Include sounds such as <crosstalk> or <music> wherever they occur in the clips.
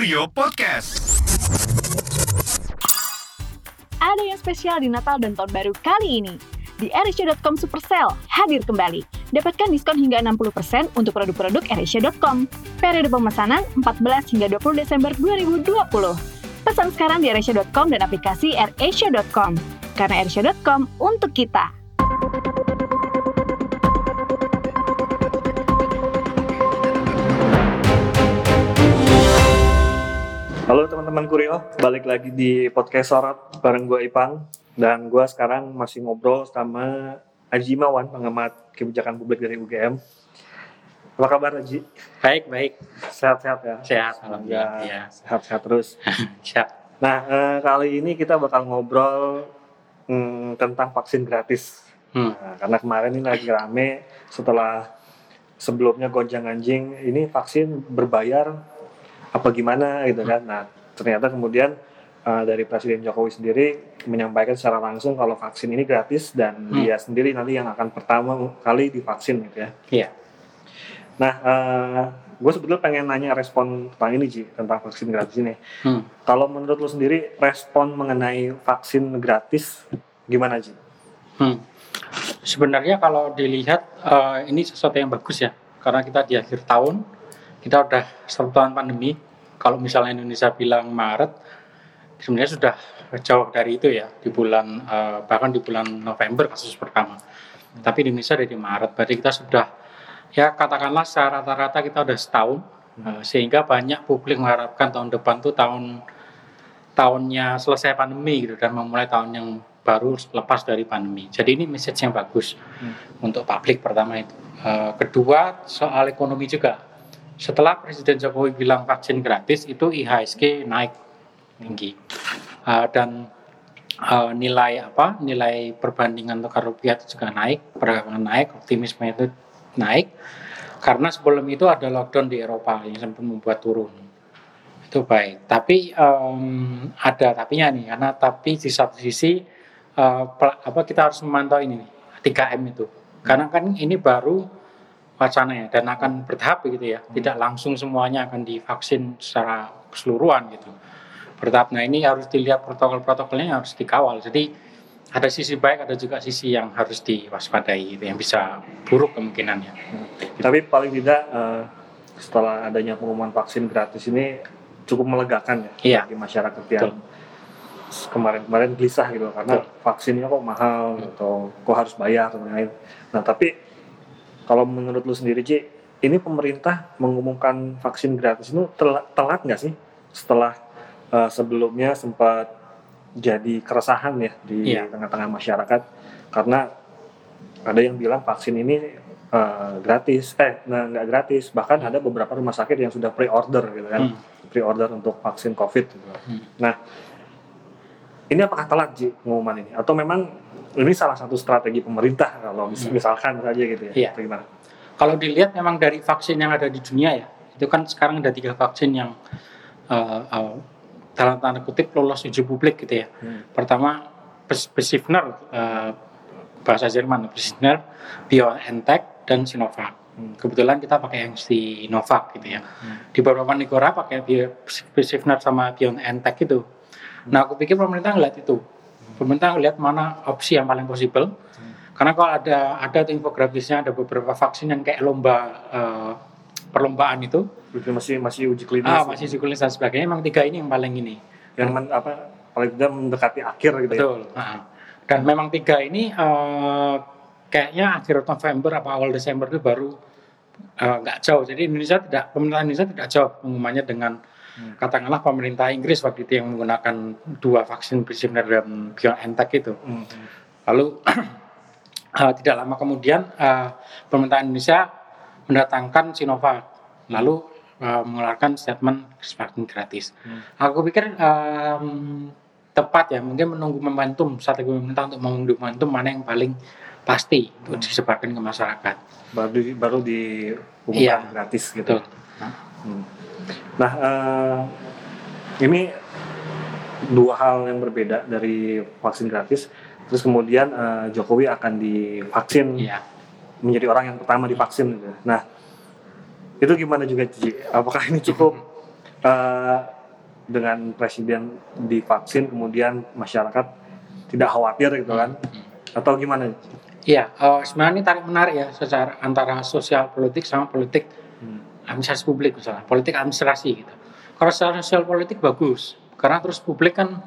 Kurio Podcast. Ada yang spesial di Natal dan Tahun Baru kali ini. Di AirAsia.com Supercell hadir kembali. Dapatkan diskon hingga 60% untuk produk-produk AirAsia.com. Periode pemesanan 14 hingga 20 Desember 2020. Pesan sekarang di AirAsia.com dan aplikasi AirAsia.com. Karena AirAsia.com untuk kita. Kurio, balik lagi di podcast Sorot bareng gue Ipang dan gue sekarang masih ngobrol sama Aji Mawan, pengamat kebijakan publik dari UGM. Apa kabar Aji? Baik, baik. Sehat-sehat ya? Sehat, alhamdulillah. Ya. Sehat-sehat terus. <laughs> Siap. Nah, eh, kali ini kita bakal ngobrol hmm, tentang vaksin gratis. Hmm. Nah, karena kemarin ini lagi rame setelah sebelumnya gonjang anjing, ini vaksin berbayar apa gimana gitu kan. Nah, ternyata kemudian uh, dari Presiden Jokowi sendiri menyampaikan secara langsung kalau vaksin ini gratis dan Hmm. dia sendiri nanti yang akan pertama kali divaksin gitu ya. Iya. Nah, gue sebetulnya pengen nanya respon tentang ini Ji, tentang vaksin gratis ini. Hmm. Kalau menurut lo sendiri respon mengenai vaksin gratis gimana Ji? Hmm. Sebenarnya kalau dilihat eh, ini sesuatu yang bagus ya, karena kita di akhir tahun kita udah satu tahun pandemi. Kalau misalnya Indonesia bilang Maret, sebenarnya sudah jauh dari itu ya di bulan eh, bahkan di bulan November kasus pertama. Tapi di Indonesia dari Maret, berarti kita sudah ya katakanlah secara rata-rata kita udah setahun, eh, sehingga banyak publik mengharapkan tahun depan tuh tahun tahunnya selesai pandemi gitu dan memulai tahun yang baru lepas dari pandemi. Jadi ini message yang bagus Hmm. untuk publik pertama itu. Eh, kedua soal ekonomi juga. Setelah Presiden Jokowi bilang vaksin gratis itu IHSG naik tinggi. Eh, dan eh, nilai apa nilai perbandingan tukar rupiah itu juga naik perdagangan naik optimisme itu naik. Karena sebelum itu ada lockdown di Eropa yang sempat membuat turun. Itu baik. Tapi em, ada tapinya nih karena tapi di satu sisi pel- apa kita harus memantau ini 3M itu. Karena kan ini baru wacana ya dan akan bertahap gitu ya. Tidak langsung semuanya akan divaksin secara keseluruhan gitu. Bertahap. Nah ini harus dilihat protokol-protokolnya harus dikawal. Jadi ada sisi baik ada juga sisi yang harus diwaspadai gitu, yang bisa buruk kemungkinannya. Tapi paling tidak eh, setelah adanya pengumuman vaksin gratis ini cukup melegakan ya Iya. bagi masyarakat yang kemarin-kemarin gelisah gitu karena vaksinnya kok mahal atau kok harus bayar dan lain-lain. Nah tapi kalau menurut lu sendiri Ci, ini pemerintah mengumumkan vaksin gratis itu telat, telat nggak sih setelah eh, sebelumnya sempat jadi keresahan ya di Iya. tengah-tengah masyarakat karena ada yang bilang vaksin ini eh, gratis, eh nggak gratis, bahkan ada beberapa rumah sakit yang sudah pre-order gitu kan, Hmm. pre-order untuk vaksin COVID. Gitu. Hmm. Nah, ini apakah telat Ji pengumuman ini, atau memang ini salah satu strategi pemerintah kalau Hmm. misalkan saja gitu ya? Iya. Kalau dilihat memang dari vaksin yang ada di dunia ya, itu kan sekarang ada tiga vaksin yang eh, eh, dalam tanda kutip lolos uji publik gitu ya. Hmm. Pertama Besifner eh, bahasa Jerman, Besifner, BioNTech dan Sinovac. Hmm. Kebetulan kita pakai yang Sinovac gitu ya. Hmm. Di beberapa negara pakai Besifner sama BioNTech itu. Nah, aku pikir pemerintah ngeliat itu. Pemerintah ngeliat mana opsi yang paling possible. Karena kalau ada ada tuh infografisnya ada beberapa vaksin yang kayak lomba eh, perlombaan itu, Uji- Masih masih uji klinis, ah masih sikulis dan sebagainya. Emang tiga ini yang paling ini. yang men- apa paling tidak mendekati akhir gitu ya? Betul. Ah. Dan memang tiga ini eh, kayaknya akhir November apa awal Desember itu baru eh, nggak jauh. Jadi Indonesia tidak pemerintah Indonesia tidak jauh pengumumannya dengan Hmm. katakanlah pemerintah Inggris waktu itu yang menggunakan dua vaksin Pfizer dan BioNTech itu. Hmm. Lalu <clears throat> eh, tidak lama kemudian eh, pemerintah Indonesia mendatangkan Sinovac, lalu eh, mengeluarkan statement vaksin gratis. Hmm. Aku pikir em, tepat ya, mungkin menunggu momentum strategi pemerintah untuk menunggu momentum mana yang paling pasti untuk Hmm. disebarkan ke masyarakat. Baru di, baru diumumkan Iya. gratis gitu. Betul. Hmm. Nah, eh, ini dua hal yang berbeda dari vaksin gratis. Terus kemudian eh, Jokowi akan divaksin Iya. menjadi orang yang pertama divaksin. gitu. Nah, itu gimana juga Cici? Apakah ini cukup <laughs> eh, dengan presiden divaksin kemudian masyarakat tidak khawatir gitu kan? Atau gimana? Iya, eh, sebenarnya ini tarik menarik ya secara antara sosial politik sama politik Hmm. Administrasi publik misalnya, politik administrasi gitu. Kalau secara sosial politik bagus, karena terus publik kan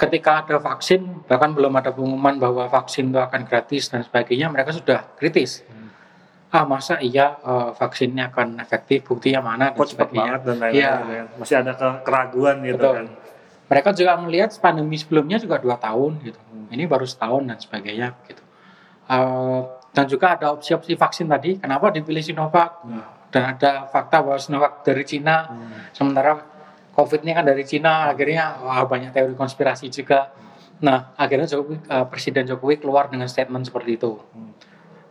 ketika ada vaksin, bahkan belum ada pengumuman bahwa vaksin itu akan gratis dan sebagainya, mereka sudah kritis. Hmm. Ah masa iya eh, vaksinnya akan efektif, buktinya mana dan Kok sebagainya. banget dan lain-lain. Iya. gitu kan. Masih ada ke- keraguan gitu Betul. kan? Mereka juga melihat pandemi sebelumnya juga dua tahun gitu. Hmm. Ini baru setahun dan sebagainya gitu. Eh, dan juga ada opsi-opsi vaksin tadi. Kenapa dipilih Sinovac? Dan ada fakta bahwa Sinovac dari Cina, Hmm. sementara COVID ini kan dari Cina. Akhirnya wah, banyak teori konspirasi juga. Nah, akhirnya Jokowi, eh, Presiden Jokowi keluar dengan statement seperti itu. Hmm.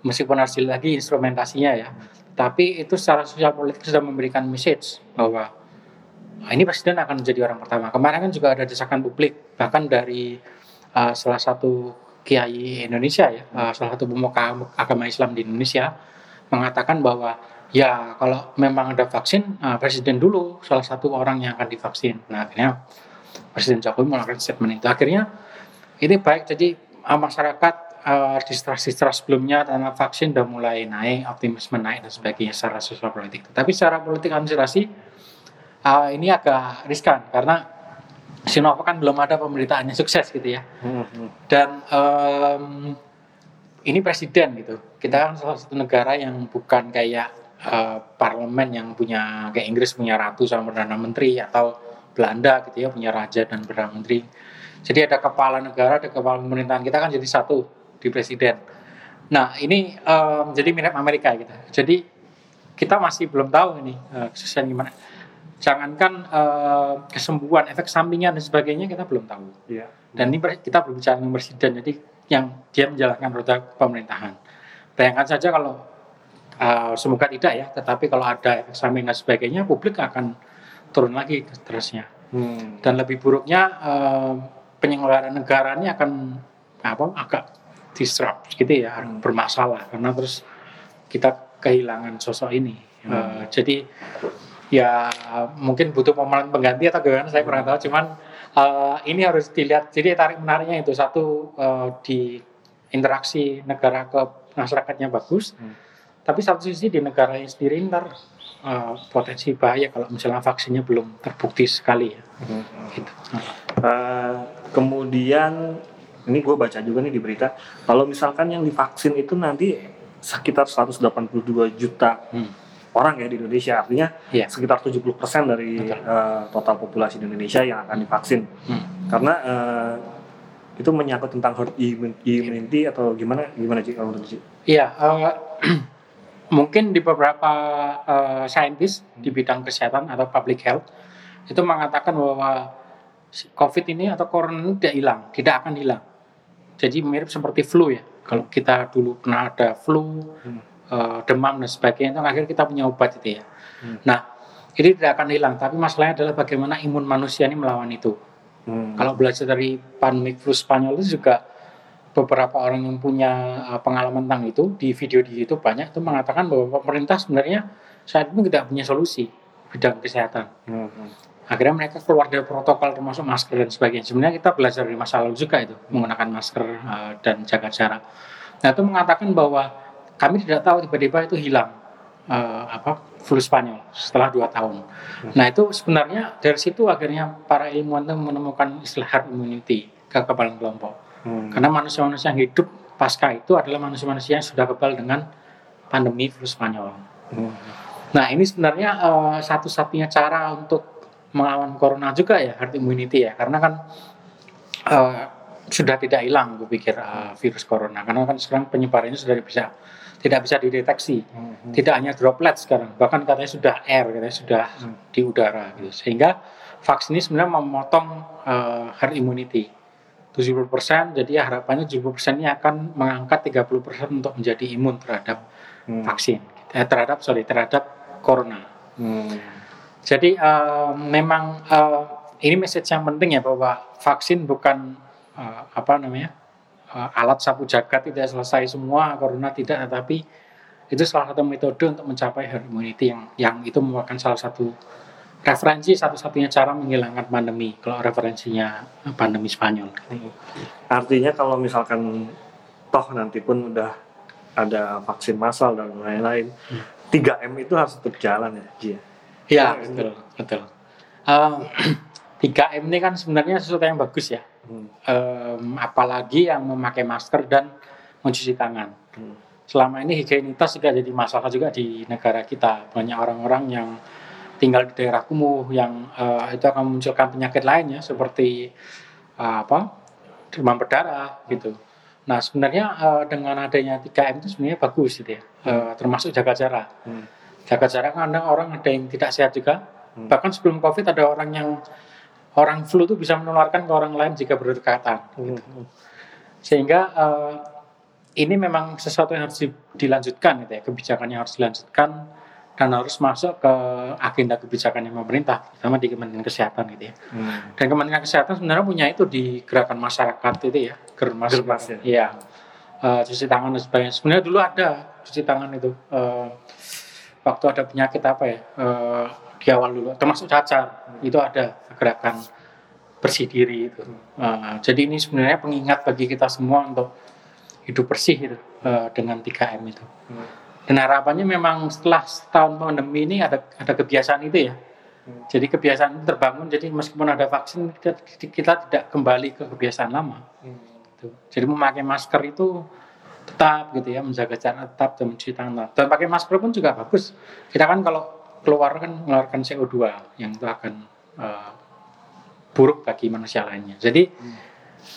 Meskipun harus dilihat lagi instrumentasinya ya, tapi itu secara sosial politik sudah memberikan message bahwa "Ah, ini presiden akan menjadi orang pertama. Kemarin kan juga ada desakan publik, bahkan dari uh, salah satu kiai Indonesia ya, uh, salah satu pemuka agama Islam di Indonesia mengatakan bahwa ya kalau memang ada vaksin, uh, presiden dulu salah satu orang yang akan divaksin. Nah akhirnya Presiden Jokowi melakukan statement itu. Akhirnya ini baik jadi uh, masyarakat uh, distrust-distrust sebelumnya karena vaksin udah mulai naik, optimisme naik dan sebagainya secara sosial politik. Tapi secara politik administrasi uh, ini agak riskan karena Sinovac kan belum ada pemberitaannya sukses gitu ya. Hmm. Dan em, ini presiden gitu. Kita kan salah satu negara yang bukan kayak eh, parlemen yang punya kayak Inggris punya ratu sama perdana menteri atau Belanda gitu ya punya raja dan perdana menteri. Jadi ada kepala negara, ada kepala pemerintahan kita kan jadi satu di presiden. Nah ini em, jadi mirip Amerika gitu. Jadi kita masih belum tahu ini kesuksesan gimana. Jangankan eh, kesembuhan, efek sampingnya dan sebagainya kita belum tahu Iya. dan ini kita berbicara dengan presiden jadi yang dia menjalankan roda pemerintahan bayangkan saja kalau uh, semoga tidak ya tetapi kalau ada efek samping dan sebagainya publik akan turun lagi terusnya Hmm. dan lebih buruknya uh, penyelenggaraan negara ini akan apa agak disrupt gitu ya Hmm. bermasalah karena terus kita kehilangan sosok ini Hmm. Uh, jadi ya mungkin butuh pemeran pengganti atau gimana saya kurang tahu cuman uh, ini harus dilihat jadi tarik menariknya itu satu uh, di interaksi negara ke masyarakatnya bagus Hmm. Tapi satu sisi di negaranya sendiri ntar uh, potensi bahaya kalau misalnya vaksinnya belum terbukti sekali ya Hmm. gitu. Eh, kemudian ini gue baca juga nih di berita kalau misalkan yang divaksin itu nanti sekitar 182 juta Hmm. orang ya di Indonesia artinya Iya. sekitar 70% dari Betul. eh, total populasi di Indonesia yang akan divaksin Hmm. karena eh, itu menyangkut tentang herd immun- immunity atau gimana gimana sih kalau menurut? Iya, eh, <clears throat> mungkin di beberapa eh, saintis di bidang kesehatan atau public health itu mengatakan bahwa COVID ini atau corona ini tidak hilang, tidak akan hilang. Jadi mirip seperti flu ya. Kalau kita dulu pernah ada flu, Hmm. eh, demam dan sebagainya, itu akhirnya kita punya obat itu ya. Hmm. Nah, ini tidak akan hilang. Tapi masalahnya adalah bagaimana imun manusia ini melawan itu. Hmm. Kalau belajar dari pandemi flu Spanyol itu juga beberapa orang yang punya uh, pengalaman tentang itu di video di YouTube banyak itu mengatakan bahwa pemerintah sebenarnya saat ini tidak punya solusi bidang kesehatan. Hmm, hmm. Akhirnya mereka keluar dari protokol termasuk masker dan sebagainya. Sebenarnya kita belajar dari masa lalu juga itu menggunakan masker uh, dan jaga jarak. Nah itu mengatakan bahwa kami tidak tahu tiba-tiba itu hilang uh, apa flu Spanyol setelah dua tahun. Nah itu sebenarnya dari situ akhirnya para ilmuwan itu menemukan istilah herd immunity kekebalan kelompok. Hmm. Karena manusia-manusia yang hidup pasca itu adalah manusia-manusia yang sudah kebal dengan pandemi flu Spanyol. Hmm. Nah ini sebenarnya eh, satu-satunya cara untuk melawan corona juga ya herd immunity ya karena kan eh, sudah tidak hilang gue pikir eh, virus corona karena kan sekarang penyebarannya sudah bisa tidak bisa dideteksi Hmm. tidak hanya droplet sekarang bahkan katanya sudah air katanya sudah Hmm. di udara gitu sehingga vaksin ini sebenarnya memotong eh, herd immunity 70% jadi ya harapannya 70% ini akan mengangkat 30% untuk menjadi imun terhadap Hmm. vaksin eh, terhadap sorry terhadap corona Hmm. jadi eh, memang eh, ini message yang penting ya bahwa vaksin bukan eh, apa namanya eh, alat sapu jagat tidak selesai semua corona tidak tetapi itu salah satu metode untuk mencapai herd immunity yang yang itu merupakan salah satu referensi satu-satunya cara menghilangkan pandemi kalau referensinya pandemi Spanyol. Artinya kalau misalkan toh nanti pun udah ada vaksin massal dan lain-lain, Hmm. 3M itu harus tetap jalan ya, Ji. Iya betul betul. Eh, 3M <clears throat> ini kan sebenarnya sesuatu yang bagus ya. Hmm. Em, apalagi yang memakai masker dan mencuci tangan. Hmm. Selama ini higienitas juga jadi masalah juga di negara kita. Banyak orang-orang yang tinggal di daerah kumuh yang eh, itu akan memunculkan penyakit lainnya seperti eh, apa demam berdarah gitu. Nah sebenarnya eh, dengan adanya 3M itu sebenarnya bagus gitu ya, Eh, termasuk jaga jarak. Hmm. Jaga jarak kadang orang ada yang tidak sehat juga. Hmm. Bahkan sebelum COVID ada orang yang orang flu itu bisa menularkan ke orang lain jika berdekatan. Hmm. Sehingga eh, ini memang sesuatu yang harus di- dilanjutkan gitu ya, kebijakannya harus dilanjutkan dan harus masuk ke agenda kebijakannya pemerintah, terutama di Kementerian Kesehatan gitu ya. Hmm. Dan Kementerian Kesehatan sebenarnya punya itu di gerakan masyarakat itu ya, germas. Germas ya? Iya. Eh, cuci tangan dan sebagainya. Sebenarnya dulu ada cuci tangan itu. eh, waktu ada penyakit apa ya? eh, di awal dulu, termasuk cacar, itu ada gerakan bersih diri itu. Eh, jadi ini sebenarnya pengingat bagi kita semua untuk hidup bersih itu eh, dengan 3M itu. Hmm. Dan harapannya memang setelah setahun pandemi ini ada ada kebiasaan itu ya. Hmm. Jadi kebiasaan itu terbangun. Jadi meskipun ada vaksin kita, kita tidak kembali ke kebiasaan lama. Hmm. Gitu. Jadi memakai masker itu tetap gitu ya, menjaga jarak tetap dan mencuci tangan. Dan pakai masker pun juga bagus. Kita kan kalau keluar kan mengeluarkan CO2 yang itu akan eh, buruk bagi manusia lainnya. Jadi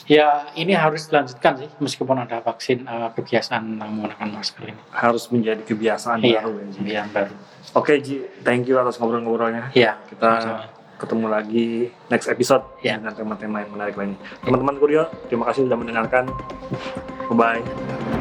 ya ini harus dilanjutkan sih meskipun ada vaksin eh, kebiasaan menggunakan masker ini. Harus menjadi kebiasaan Iya, baru ya, kebiasaan baru. Oke Ji, thank you atas ngobrol-ngobrolnya. Iya, Kita sama-sama. ketemu lagi next episode Ya. dengan tema-tema yang menarik lainnya. Teman-teman Kurio, terima kasih sudah mendengarkan. Bye bye.